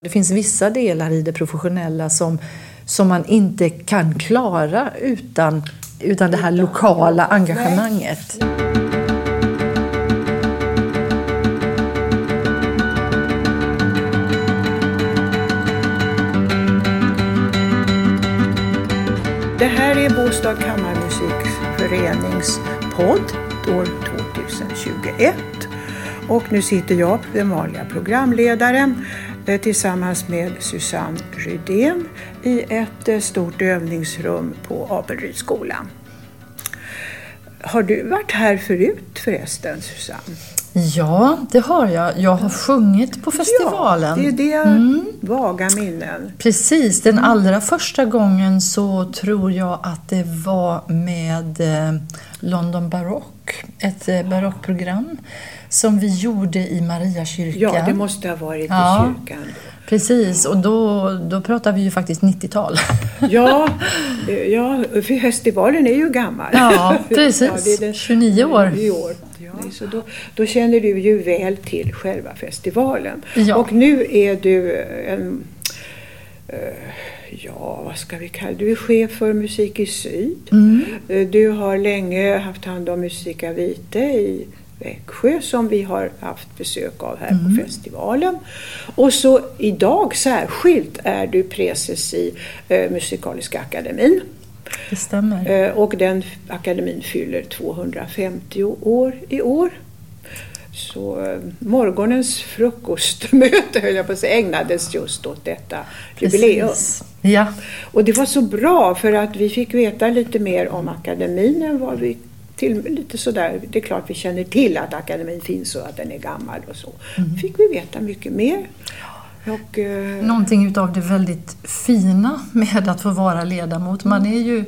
Det finns vissa delar i det professionella som, som man inte kan klara utan, utan det här lokala engagemanget. Det här är Båstad kammarmusikförenings podd år 2021. Och nu sitter jag, den vanliga programledaren, tillsammans med Susanne Rydén i ett eh, stort övningsrum på Apelrydsskolan. Har du varit här förut förresten, Susanne? Ja, det har jag. Jag har sjungit på festivalen. Ja, det är det mm. vaga minnen. Precis. Den allra första gången så tror jag att det var med eh, London Baroque, ett eh, barockprogram som vi gjorde i Mariakyrkan. Ja, det måste ha varit ja, i kyrkan. Precis, och då, då pratar vi ju faktiskt 90-tal. Ja, ja, för festivalen är ju gammal. Ja, precis. Ja, 29 år. 29 år. Ja, så då, då, känner du ju väl till själva festivalen. Ja. Och nu är du en uh, ja, vad ska vi kalla Du är chef för Musik i Syd. Mm. Du har länge haft hand om Musika Vite i Växjö som vi har haft besök av här mm. på festivalen. Och så idag särskilt är du precis i eh, Musikaliska akademin. Det stämmer. Eh, och den akademin fyller 250 år i år. Så eh, morgonens frukostmöte höll jag på att säga, ägnades just åt detta Precis. jubileum. Ja. Och det var så bra för att vi fick veta lite mer om akademin än vad vi till, lite sådär, det är klart vi känner till att akademin finns och att den är gammal och så. Mm. fick vi veta mycket mer. Och, eh... Någonting utav det väldigt fina med att få vara ledamot. Man är ju,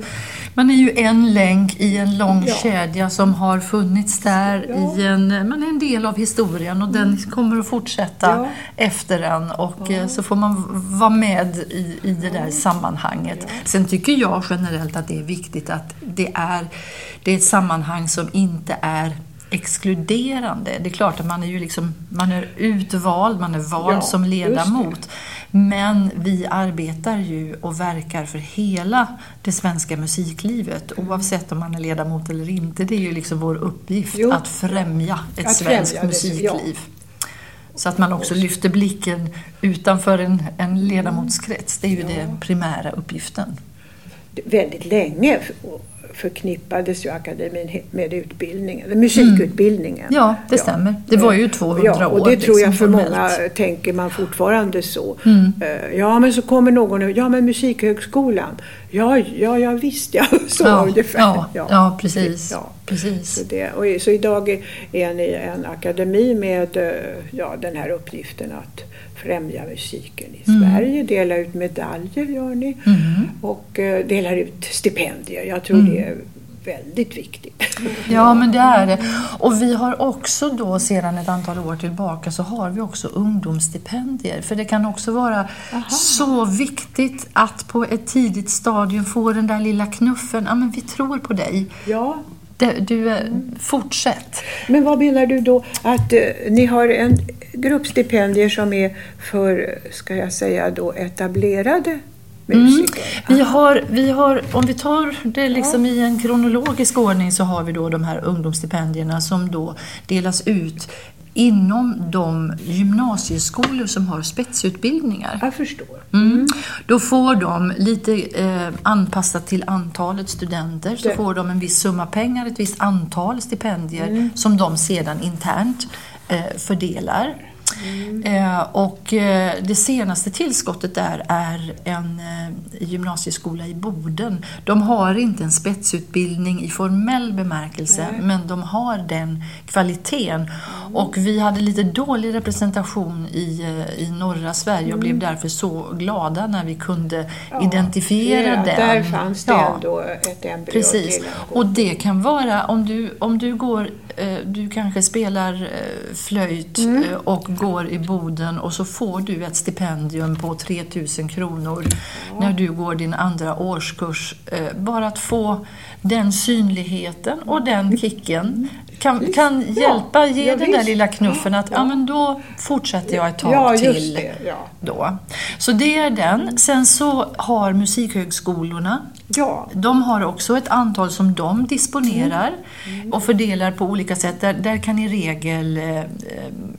man är ju en länk i en lång ja. kedja som har funnits där. Ja. I en, man är en del av historien och den mm. kommer att fortsätta ja. efter en. Och eh, så får man vara med i, i det där sammanhanget. Sen tycker jag generellt att det är viktigt att det är, det är ett sammanhang som inte är exkluderande. Det är klart att man är ju liksom, man är utvald, man är vald ja, som ledamot. Men vi arbetar ju och verkar för hela det svenska musiklivet mm. oavsett om man är ledamot eller inte. Det är ju liksom vår uppgift jo. att främja ett att svenskt främja musikliv. Ja. Så att man också lyfter blicken utanför en, en ledamotskrets. Det är ju ja. den primära uppgiften. Väldigt länge förknippades ju akademin med utbildningen, musikutbildningen. Mm. Ja, det stämmer. Det var ju 200 ja, år. och det tror jag liksom, för många tänker man fortfarande så. Mm. Eh, ja, men så kommer någon och ja men Musikhögskolan. Ja, ja, ja visst ja. Så ja, ungefär. Ja, ja, ja precis. Ja. precis. Så, det, och, så idag är ni en akademi med eh, ja, den här uppgiften att främja musiken i mm. Sverige. Dela ut medaljer gör ni mm. och uh, delar ut stipendier. Jag tror mm. det är väldigt viktigt. Ja, men det är det. Och vi har också då sedan ett antal år tillbaka så har vi också ungdomsstipendier. För det kan också vara Aha. så viktigt att på ett tidigt stadium få den där lilla knuffen. Ja, men vi tror på dig. Ja. Du, mm. fortsätt. Men vad menar du då att uh, ni har en gruppstipendier som är för, ska jag säga då, etablerade musiker? Mm. Vi, har, vi har, om vi tar det liksom ja. i en kronologisk ordning så har vi då de här ungdomsstipendierna som då delas ut inom de gymnasieskolor som har spetsutbildningar. Jag förstår. Mm. mm. Då får de, lite eh, anpassat till antalet studenter, så det. får de en viss summa pengar, ett visst antal stipendier mm. som de sedan internt eh, fördelar. Mm. Eh, och eh, det senaste tillskottet där är en eh, gymnasieskola i Boden. De har inte en spetsutbildning i formell bemärkelse, Nej. men de har den kvaliteten. Mm. Och vi hade lite dålig representation i, i norra Sverige och mm. blev därför så glada när vi kunde ja, identifiera ja, den. Där fanns det ja, ändå ett embryo Precis. Till och det kan vara, om du, om du går du kanske spelar flöjt mm. och går i Boden och så får du ett stipendium på 3000 kronor ja. när du går din andra årskurs. Eh, bara att få den synligheten och den kicken kan, kan hjälpa, ge ja, den där lilla knuffen att ja. men då fortsätter jag ett tag till. Det. Då. Så det är den. Sen så har musikhögskolorna Ja. De har också ett antal som de disponerar mm. Mm. och fördelar på olika sätt. Där, där kan i regel, eh,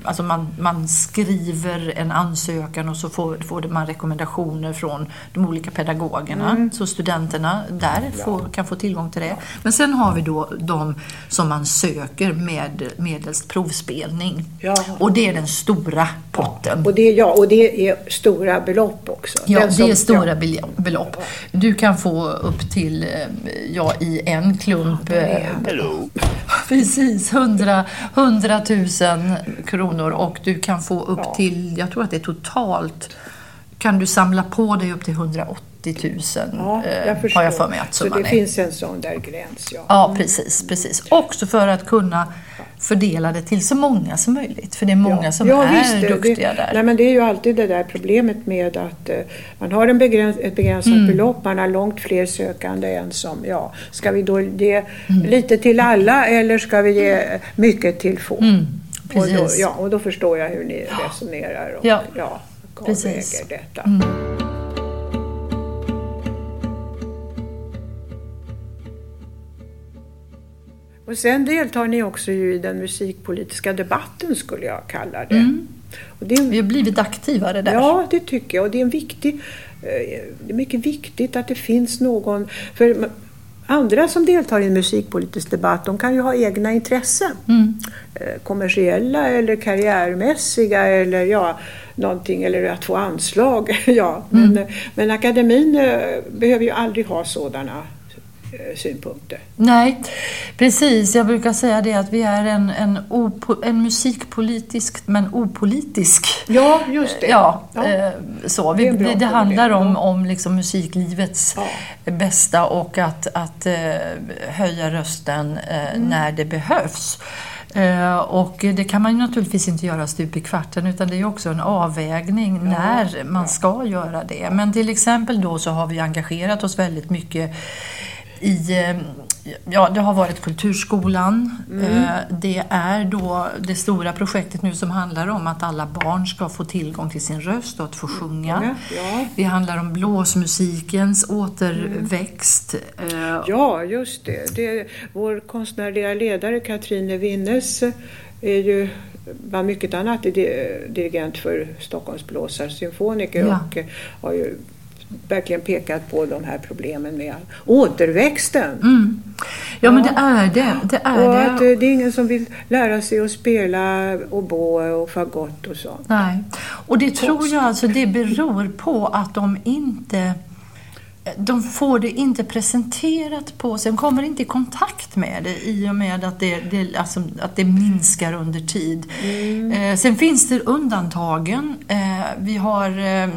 alltså man, man skriver en ansökan och så får, får man rekommendationer från de olika pedagogerna. Mm. Så studenterna där ja. får, kan få tillgång till det. Men sen har vi då de som man söker med medelst provspelning. Ja. Och det är den stora potten. Ja. Och det, ja, och det är stora belopp också. Ja, den det är stora belopp. Du kan få upp till, eh, ja i en klump, ja, precis 100, 100 000 kronor och du kan få upp ja. till, jag tror att det är totalt, kan du samla på dig upp till 180 000 ja, jag eh, har jag för mig att summan Så det är. finns en sån där gräns, ja. Ja, precis, precis. Också för att kunna fördela det till så många som möjligt. För det är många ja. som ja, är visst, duktiga det, där. Nej, men det är ju alltid det där problemet med att uh, man har en begräns ett begränsat mm. belopp, man har långt fler sökande än som, ja, ska vi då ge mm. lite till alla eller ska vi ge mycket till få? Mm. Och, då, ja, och då förstår jag hur ni resonerar och ja, ja, avväger detta. Mm. Och sen deltar ni också i den musikpolitiska debatten skulle jag kalla det. Mm. det är, Vi har blivit aktivare där. Ja, det tycker jag. Och det är, en viktig, eh, det är mycket viktigt att det finns någon... För andra som deltar i en musikpolitisk debatt de kan ju ha egna intressen. Mm. Eh, kommersiella eller karriärmässiga eller ja, någonting, eller att få anslag. ja. Mm. Men, men akademin eh, behöver ju aldrig ha sådana synpunkter. Nej, precis. Jag brukar säga det att vi är en, en, opo, en musikpolitisk men opolitisk. Ja, just det. Ja, ja. Eh, så. Vi, det, det handlar om, om liksom musiklivets ja. bästa och att, att uh, höja rösten mm. när det behövs. Och det kan man ju naturligtvis inte göra stup i kvarten utan det är också en avvägning ja, när man ska göra det. Men till exempel då så har vi engagerat oss väldigt mycket i eh, Ja, det har varit Kulturskolan. Mm. Eh, det är då det stora projektet nu som handlar om att alla barn ska få tillgång till sin röst och att få sjunga. Mm. Ja. Det handlar om blåsmusikens återväxt. Mm. Ja, just det. det. Vår konstnärliga ledare Katrine Winnes är ju bland mycket annat dirigent för Stockholms blåsarsymfoniker ja. och har ju verkligen pekat på de här problemen med återväxten. Mm. Ja, men det är det. det, är och det. Att, eh, det är ingen som vill lära sig att spela oboe och fagott och sånt. Nej, och det tror jag alltså det beror på att de inte de får det inte presenterat på sig, de kommer inte i kontakt med det i och med att det, det, alltså, att det minskar under tid. Mm. Eh, sen finns det undantagen. Eh, vi har eh,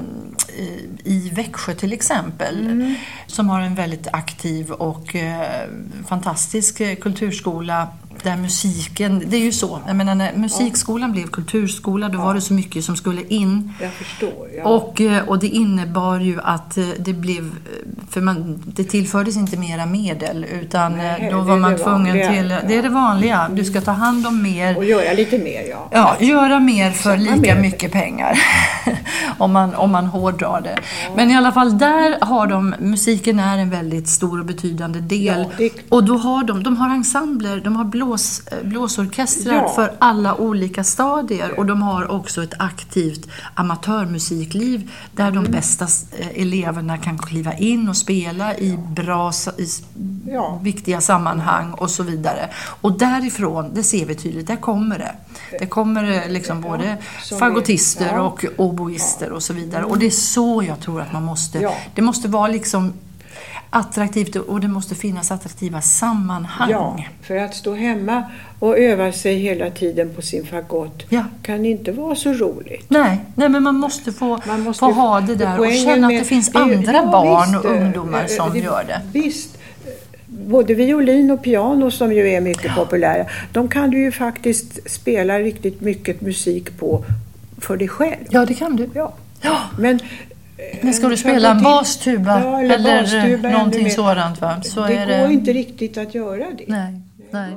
i Växjö till exempel mm. som har en väldigt aktiv och eh, fantastisk kulturskola där musiken, det är ju så, jag menar när musikskolan ja. blev kulturskola då ja. var det så mycket som skulle in. Jag förstår. Ja. Och, eh, och det innebar ju att eh, det blev, för man, det tillfördes inte mera medel utan Nej, då var man tvungen till, det är det vanliga, du ska ta hand om mer. Och göra lite mer ja. Ja, göra mer för lika mer. mycket pengar. om, man, om man hårdrar det. Men i alla fall där har de, musiken är en väldigt stor och betydande del. Det... Och då har de, de har ensembler, de har blå blås, blåsorkestrar ja. för alla olika stadier och de har också ett aktivt amatörmusikliv där mm. de bästa eh, eleverna kan kliva in och spela i bra, i ja. viktiga sammanhang och så vidare. Och därifrån, det ser vi tydligt, där kommer det. Det kommer eh, liksom både fagottister och oboister och så vidare. Och det är så jag tror att man måste, det måste vara liksom attraktivt och det måste finnas attraktiva sammanhang. Ja, för att stå hemma och öva sig hela tiden på sin fagott ja. kan inte vara så roligt. Nej, nej men man måste få, man måste få ha det där och känna att det finns det, andra ja, barn visst, och ungdomar eh, som det, gör det. Visst, både violin och piano som ju är mycket ja. populära, de kan du ju faktiskt spela riktigt mycket musik på för dig själv. Ja, det kan du. Ja. ja. Men, men ska du spela en bastuba ja, eller, eller bastuba någonting sådant va? Så det är går det... inte riktigt att göra det. Nej, nej.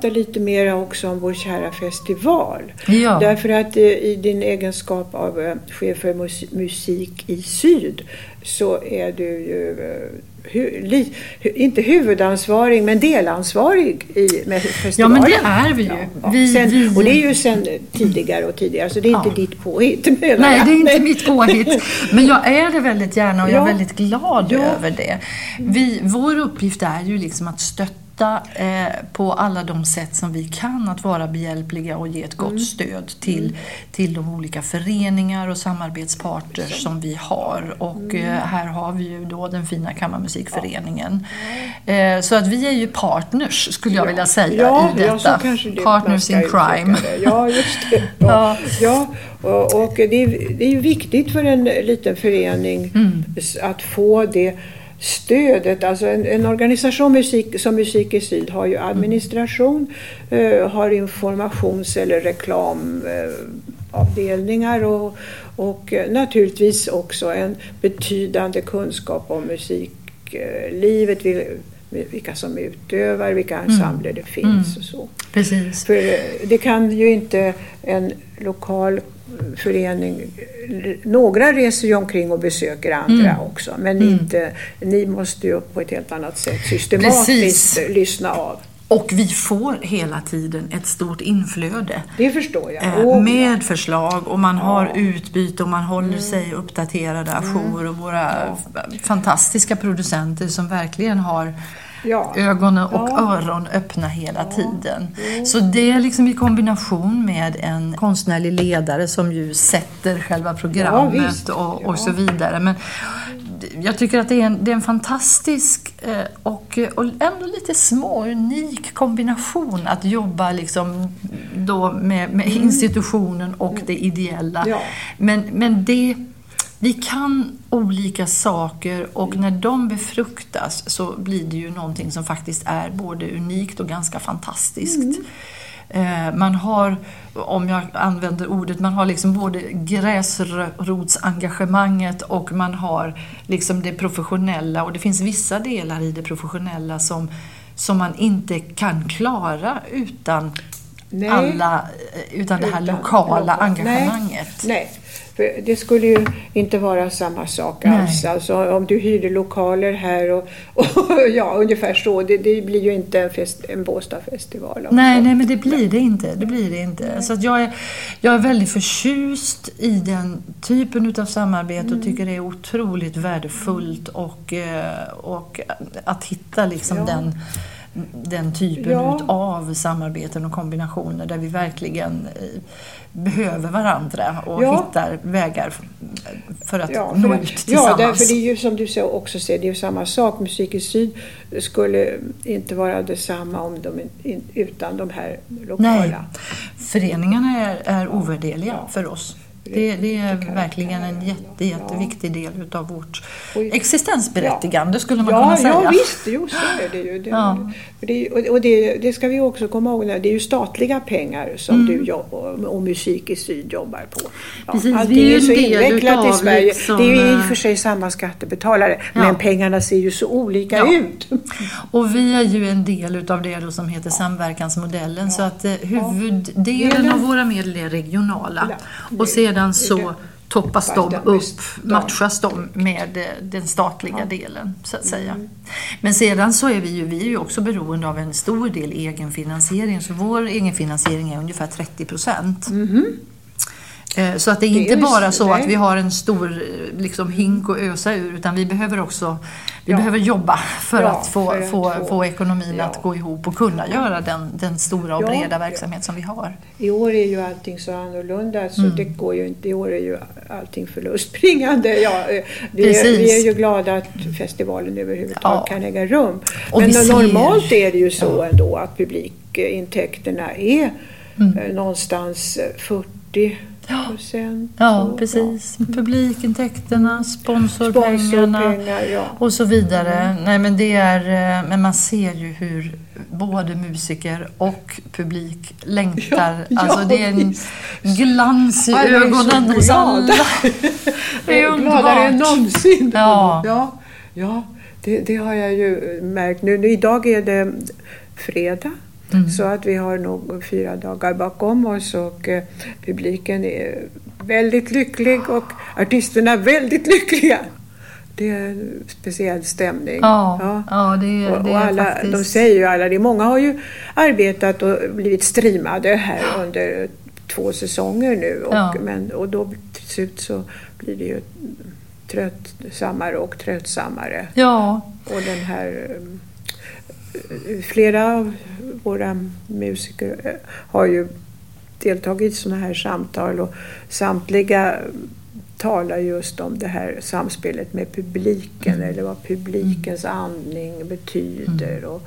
Prata lite mer också om vår kära festival. Ja. Därför att eh, i din egenskap av eh, chef för musik i syd så är du ju eh, hu, li, hu, inte huvudansvarig men delansvarig i med festivalen. Ja men det är vi ju. Ja, vi, sen, vi, och det är ju sen tidigare och tidigare så det är inte ditt påhitt Nej det är inte mitt påhitt. Men jag är det väldigt gärna och jag är väldigt glad över det. Vi, vår uppgift är ju liksom att stötta stötta eh, på alla de sätt som vi kan att vara behjälpliga och ge ett gott mm. stöd till, mm. till de olika föreningar och samarbetspartners som vi har. Och mm. eh, här har vi ju då den fina Kammarmusikföreningen. Eh, så att vi är ju partners skulle jag vilja säga ja, i detta. Ja, partners in crime. Ja, just det. Ja, ja. och, och det, är, det är ju viktigt för en liten förening mm. att få det stödet. Alltså en, en organisation musik, som Musik i Syd har ju administration, mm. uh, har informations eller reklamavdelningar uh, och, och naturligtvis också en betydande kunskap om musiklivet, vilka som utövar, vilka mm. ensembler det finns mm. och så. Precis. För eh, det kan ju inte en lokal förening. Några reser ju omkring och besöker andra mm. också. Men mm. inte, ni måste ju på ett helt annat sätt systematiskt Precis. lyssna av. Och vi får hela tiden ett stort inflöde. Det förstår jag. Oh, med ja. förslag och man har ja. utbyte och man håller mm. sig uppdaterade, ajour och våra ja. fantastiska producenter som verkligen har ja. ögonen och ja. öron öppna hela ja. tiden. Mm. Så det är liksom i kombination med en konstnärlig ledare som ju sätter själva programmet och, och så vidare. Men jag tycker att det är en, det är en fantastisk eh, och, och ändå lite små, unik kombination att jobba liksom då med, med mm. institutionen och det ideella. Men, men det vi kan olika saker och när de befruktas så blir det ju någonting som faktiskt är både unikt och ganska fantastiskt. Mm. Man har, om jag använder ordet, man har liksom både gräsrotsengagemanget och man har liksom det professionella och det finns vissa delar i det professionella som, som man inte kan klara utan Nej. alla, utan det här utan, lokala engagemanget. Nej. Nej. För det skulle ju inte vara samma sak Nej. alls. Alltså, om du hyrde lokaler här och, och ja, ungefär så. Det, det, blir ju inte en, fest, en Båstadfestival. Nej, nej, men det blir det inte. Det blir det inte. Så att jag, är, jag är väldigt förtjust i den typen av samarbete mm. och tycker det är otroligt värdefullt och, eh, och att hitta liksom ja. den den typen ja. av samarbeten och kombinationer där vi verkligen eh, behöver varandra och ja. hittar vägar för att ja, nå ut tillsammans. Ja, därför det är ju som du också säger, det är ju samma sak. Musik i Syd skulle inte vara detsamma om de, utan de här lokala. Nej, föreningarna är, är ovärderliga ja. för oss. Det, det är verkligen en jätte, jätteviktig del utav vårt existensberättigande ja. skulle man ja, kunna säga. Ja visst, jo, så är det ju. Det, ja. det, och det, det, ska vi också komma ihåg, det är ju statliga pengar som mm. du jobbar, och Musik i Syd jobbar på. Ja, Precis, vi är, är så invecklat i Sverige. Liksom, det är ju i och för sig samma skattebetalare, men pengarna ser ju så olika ut. Och vi är ju en del utav det som heter samverkansmodellen, så att eh, huvuddelen av våra medel är regionala. Och sedan sedan så toppas de upp, matchas de med eh, den statliga delen så att säga. Mm. Men sedan så är vi ju, vi är ju också beroende av en stor del egenfinansiering så vår egenfinansiering är ungefär 30 procent. Mm. Eh, så att det är inte det är bara så att vi har en stor liksom, hink att ösa ur utan vi behöver också vi ja. behöver jobba för ja, att få, för få, få, få ekonomin ja. att gå ihop och kunna göra den, den stora och breda verksamhet som vi har. I år är ju allting så annorlunda så mm. det går ju inte. I år är ju allting förlustbringande. Ja, eh, vi, är, vi är ju glada att festivalen överhuvudtaget kan äga rum. Och Men normalt ser... är det ju så ändå att publikintäkterna är mm. Eh, någonstans 40 procent. Ja, precis. Ja. Publikintäkterna, sponsorpengarna Sponsorpengar, ja. och så vidare. Mm. Nej, men, det är, eh, men man ser ju hur både musiker och publik längtar. Ja, alltså, det är en glans i ögonen hos alla. det är. Gladare än någonsin. Ja. Ja, ja det, det har jag ju märkt nu. Idag är det fredag. Mm. Så att vi har nog fyra dagar bakom oss och eh, publiken är väldigt lycklig och artisterna väldigt lyckliga. Det är en speciell stämning. Ja, ja. ja det, och, och alla, faktiskt... De säger ju alla det. Många har ju arbetat och blivit streamade här under två säsonger nu. Och, ja. men, och då till slut så blir det ju tröttsammare och tröttsammare. Ja. Och den här flera av våra musiker eh, har ju deltagit i sådana här samtal och samtliga talar just om det här samspelet med publiken mm. eller vad publikens andning betyder. Mm. Och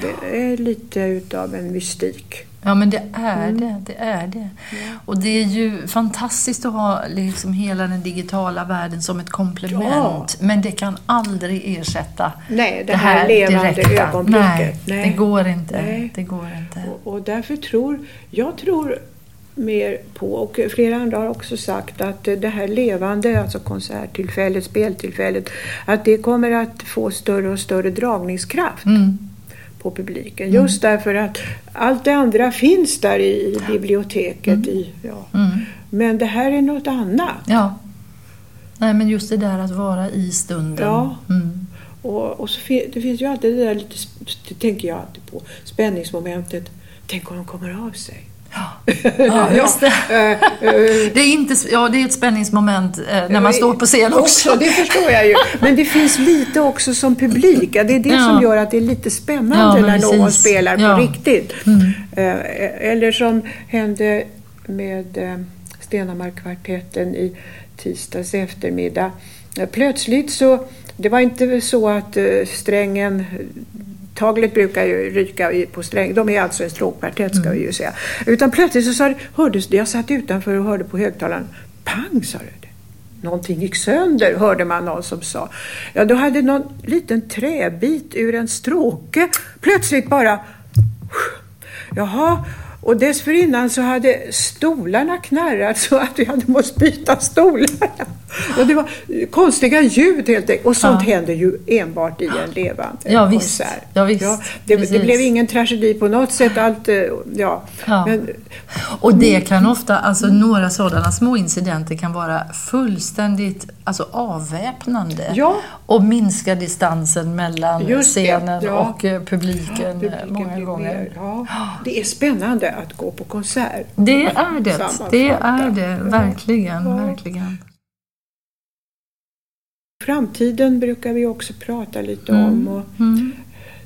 det är lite utav en mystik. Ja men det är mm. det, det är det. Ja. Och det är ju fantastiskt att ha liksom hela den digitala världen som ett komplement. Ja. Men det kan aldrig ersätta Nej, det, det här, här levande direkta. ögonblicket. Nej, Nej, det går inte. Nej. Det går inte. Och, och därför tror, jag tror mer på, och flera andra har också sagt att det här levande, alltså konserttillfället, speltillfället, att det kommer att få större och större dragningskraft. Mm på publiken. Mm. Just därför att allt det andra finns där i biblioteket. Mm. I, ja. Mm. Men det här är något annat. Ja. Nej, men just det där att vara i stunden. Ja. Mm. Och, och så det finns ju alltid det där lite, det tänker jag alltid på, spänningsmomentet. Tänk om de kommer av sig. Ja, ja just det. det, är inte, ja, det är ett spänningsmoment eh, när man står på scen också. också. Det förstår jag ju. Men det finns lite också som publik. Det är det ja. som gör att det är lite spännande ja, när precis. någon spelar på riktigt. Mm. Eh, eller som hände med eh, Stenamarkvartetten i tisdags eftermiddag. Plötsligt så, det var inte så att strängen Taglet brukar ju ryka på sträng. De är alltså en stråkkvartett ska mm. vi ju säga. Utan plötsligt så sa det, hördes det, jag satt utanför och hörde på högtalaren. Pang sa det. Någonting gick sönder hörde man någon som sa. Ja, då hade någon liten träbit ur en stråke plötsligt bara Jaha, och dessförinnan så hade stolarna knarrat så att vi hade måst byta stolar. Och det var konstiga ljud helt enkelt. Och sånt ja. händer ju enbart i en levande ja, konsert. Ja, visst. Ja, det, det, blev ingen tragedi på något sätt. Allt, eh, ja. ja. Men, och det kan ofta, alltså några sådana små incidenter kan vara fullständigt alltså, avväpnande. Ja. Och minska distansen mellan Just scenen ja. och uh, publiken, publiken många gånger. ja. Det är spännande att gå på konsert. Det är det. Det är det, verkligen. verkligen. Framtiden brukar vi också prata lite mm. om. Och mm.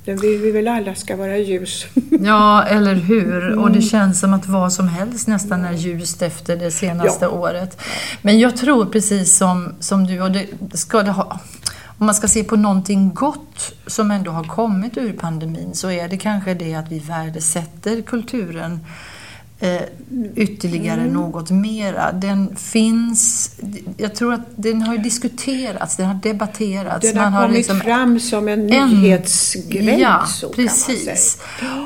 Den vill vi väl alla ska vara ljus. Ja, eller hur? Mm. Och det känns som att vad som helst nästan är ljust efter det senaste ja. året. Men jag tror precis som, som du, och det ska det ha, om man ska se på någonting gott som ändå har kommit ur pandemin så är det kanske det att vi värdesätter kulturen eh, ytterligare mm. något mera. Den finns, jag tror att den har diskuterats, den har debatterats. Den har man kommit liksom fram som en nyhetsgrej, ja, så precis.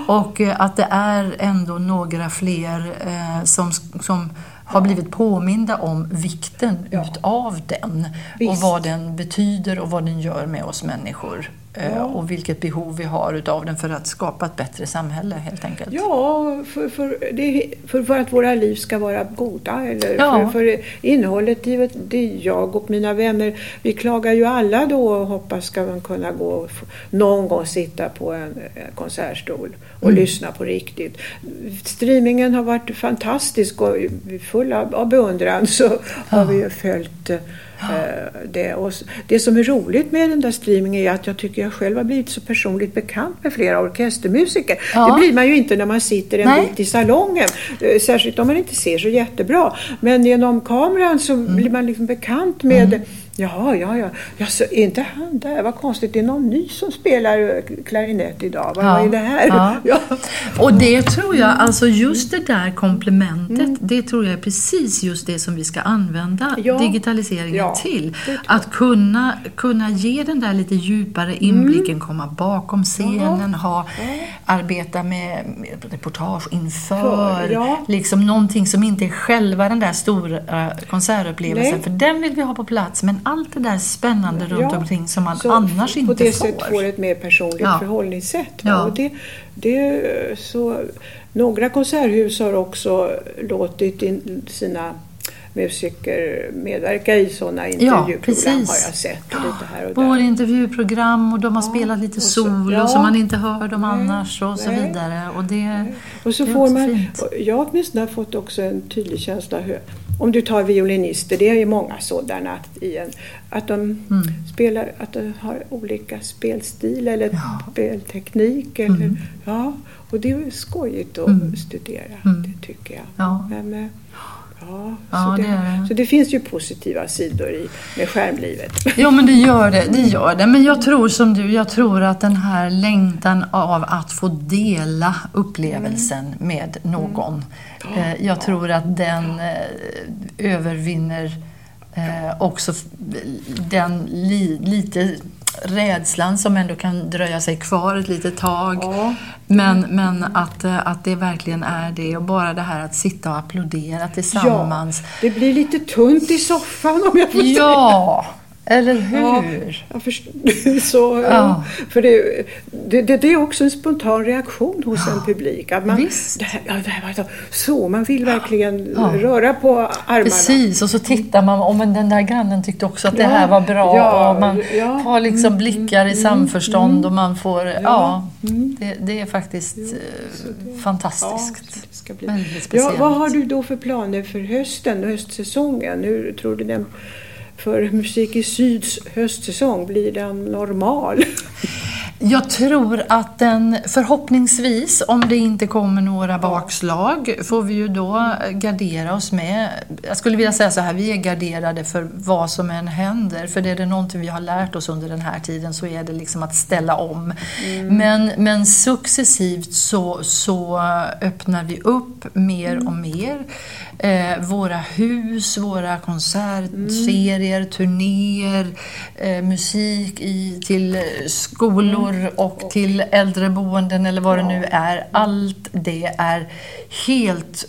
Och eh, att det är ändå några fler eh, som, som har blivit påminda om vikten ja. utav den Visst. och vad den betyder och vad den gör med oss människor. Eh, ja. och vilket behov vi har utav den för att skapa ett bättre samhälle helt enkelt. Ja, för, för, det, för, för att våra liv ska vara goda. Eller ja. för, för innehållet i det jag och mina vänner, vi klagar ju alla då och hoppas ska man kunna gå och någon gång sitta på en, en konsertstol och mm. lyssna på riktigt. Streamingen har varit fantastisk och full av, av beundran så ja. har vi ju följt Eh, det, och det som är roligt med den där streamingen är att jag tycker jag själv har blivit så personligt bekant med flera orkestermusiker. Ja. Det blir man ju inte när man sitter en Nej. bit i salongen. Eh, särskilt om man inte ser så jättebra. Men genom kameran så mm. blir man liksom bekant med mm Jaha, ja, ja. ja så är inte han där? Vad konstigt, det är någon ny som spelar eh, klarinett idag. Vad ja. är det här? Ja. ja. Och det tror jag, alltså just det där komplementet, mm. det tror jag är precis just det som vi ska använda ja. digitaliseringen till. Att kunna, kunna ge den där lite djupare inblicken, mm. komma bakom scenen, ha, arbeta med, med reportage inför, För, liksom någonting som inte är själva den där stora konsertupplevelsen, Nej. för den vill vi ha på plats. Men allt det där spännande runt ja, omkring som man annars inte får. På det sättet får ett mer personligt ja. förhållningssätt. Ja. Och det, det, så, några konserthus har också låtit in sina musiker medverka i sådana intervjuprogram ja, har jag sett. Och lite här och Både intervjuprogram och de har ja, spelat lite solo ja, som man inte hör dem nej, annars och så nej, vidare. Och, det, och så det får man, fint. Jag åtminstone har fått också en tydlig känsla om du tar violinister, det är ju många sådana, att, i en, att de mm. spelar, att de har olika spelstil eller ja. spelteknik. Eller, mm. ja, och det är skojigt att mm. studera, mm. det tycker jag. Ja. Men, eh, Ja, ja så, det, det så det finns ju positiva sidor i, med skärmlivet. Ja, men det gör det, det gör det. Men jag tror som du, jag tror att den här längtan av att få dela upplevelsen mm. med någon, mm. jag tror att den eh, övervinner eh, också den li, lite rädslan som ändå kan dröja sig kvar ett litet tag. Ja. Men, men att, eh, att det verkligen är det och bara det här att sitta och applådera tillsammans. Ja, det blir lite tunt i soffan om jag får ja. säga. Eller hur? Ja, förstår, så, ja. För det, det, det, är också en spontan reaktion hos ja. en publik. Att man, Visst. Det här, ja, det här var så, man vill verkligen ja. röra på armarna. Precis, och så tittar man om den där grannen tyckte också att det här var bra. och man har liksom mm, blickar i mm, samförstånd mm, och man får... Ja, mm. det, är faktiskt det, fantastiskt. Ja, vad har du då för planer för hösten, höstsäsongen? Hur tror du den för Musik i Syds höstsäsong? Blir den normal? Jag tror att den förhoppningsvis, om det inte kommer några bakslag, får vi ju då gardera oss med. Jag skulle vilja säga så här, vi är garderade för vad som än händer. För det är det någonting vi har lärt oss under den här tiden så är det liksom att ställa om. Mm. Men, men successivt så, så öppnar vi upp mer och mer. Eh, våra hus, våra konsertserier, mm. turnéer, eh, musik i, till skolor mm. och till äldreboenden eller vad det nu är. Allt det är helt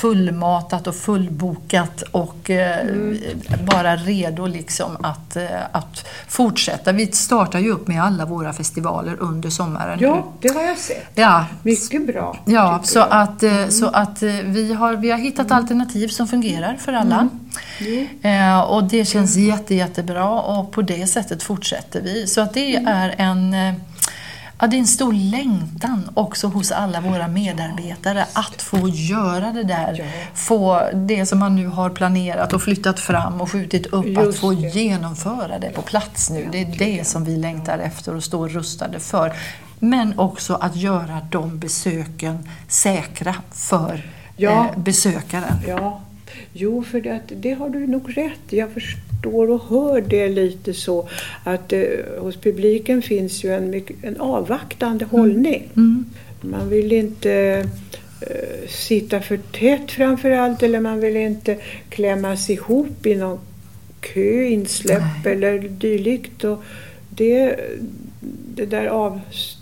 fullmatat och fullbokat och eh, mm. bara redo liksom att, eh, att fortsätta. Vi startar ju upp med alla våra festivaler under sommaren. Ja, det har jag sett. Ja. Mycket bra. Ja, så att, eh, mm. så att vi, har, vi har hittat mm. Alternativ som fungerar för alla. Mm. Eh, och det känns jätte, jättebra och på det sättet fortsätter vi. Så att det mm. är en Ja, det är en stor längtan också hos alla våra medarbetare att få göra det där. Få det som man nu har planerat och flyttat fram och skjutit upp, Just att få det. genomföra det på plats nu. Det är det som vi längtar efter och står rustade för. Men också att göra de besöken säkra för ja. eh, besökaren. Ja. Jo, för det, det har du nog rätt Jag förstår och hör det lite så att eh, hos publiken finns ju en, en avvaktande mm. hållning. Mm. Man vill inte eh, sitta för tätt framför allt eller man vill inte klämmas ihop i någon kö, insläpp Nej. eller dylikt. Och det, det där avståndet,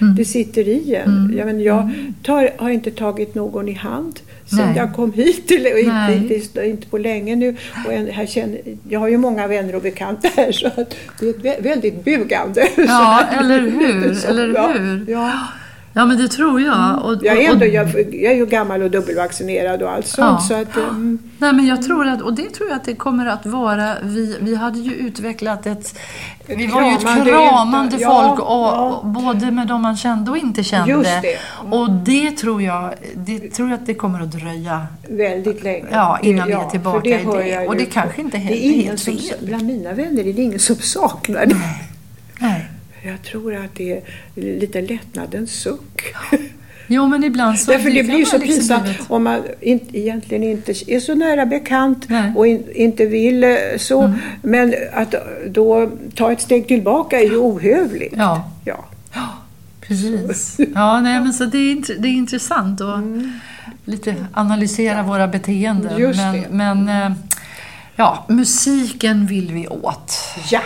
mm. det sitter i en. Mm. Jag, men, jag mm. tar, har inte tagit någon i hand sen jag kom hit. Eller, inte, inte, inte på länge nu. Och en, här känner, jag har ju många vänner och bekanta här så det är väldigt bugande. Ja, eller hur? eller hur? Ja. Ja, men det tror jag. Mm. Och, jag, är ändå, jag, jag, är ju gammal och dubbelvaccinerad och allt sånt. Ja. Så att, um... Nej, men jag tror att, och det tror jag att det kommer att vara. Vi, vi hade ju utvecklat ett... ett vi var ju ett kramande folk, ja, och, ja. både med de man kände och inte kände. Just det. Mm. Och det tror, jag, det tror jag att det kommer att dröja väldigt länge. Ja, innan vi är tillbaka det i det. Och det kanske inte är helt fel. Bland mina vänner är det ingen som saknar det. Nej. Jag tror att det är lite lättnadens suck. Jo, men ibland så... Därför det blir så liksom pinsamt om man in, egentligen inte är så nära bekant Nej. och in, inte vill eh, så. Mm. Men att då ta ett steg tillbaka är ju ohövligt. Ja. ja. ja precis. Ja, nej, men så det, är, det är intressant att mm. lite analysera våra beteenden. Just men, det. men eh, ja, musiken vill vi åt. Ja.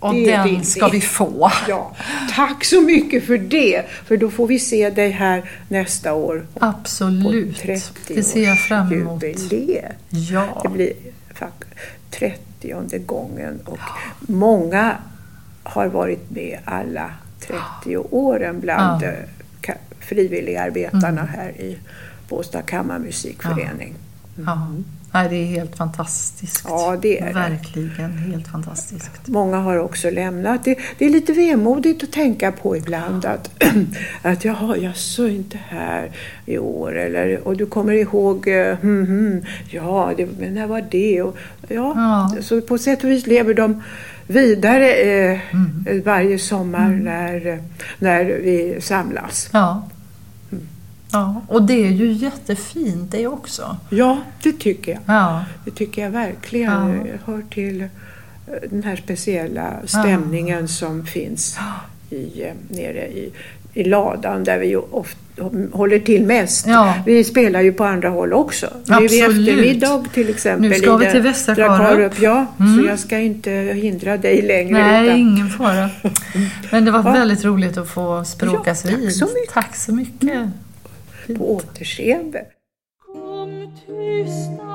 Och det den ska vi få. Ja. Tack så mycket för det, för då får vi se dig här nästa år. Absolut, det ser jag fram emot. Jubileet. Ja. Det blir 30 gången och många har varit med alla 30 åren bland ja. Eh, frivilligarbetarna mm. här i Båstad kammarmusikförening. Mm. Nej, det är helt fantastiskt. Ja, det är Verkligen helt fantastiskt. Många har också lämnat. Det, det är lite vemodigt att tänka på ibland att, att jaha, jag så inte här i år. Eller, och du kommer ihåg, hmm, hmm, ja, det, men när var det? Och, ja, ja, Så på sätt och vis lever de vidare eh, mm. varje sommar mm. när, när vi samlas. Ja. Ja, och det är ju jättefint det också. Ja, det tycker jag. Ja. Det tycker jag verkligen. Ja. Hör till eh, den här speciella stämningen ja. som finns i, eh, nere i, i ladan där vi ofta håller till mest. Ja. Vi spelar ju på andra håll också. Absolut. Nu vid eftermiddag till exempel. Nu ska vi till Västra Karup. Ja, mm. så jag ska inte hindra dig längre. Nej, utan... ingen fara. Men det var ja. väldigt roligt att få språkas ja, tack vid. Så mycket. Tack så mycket. På återseende. Kom tysta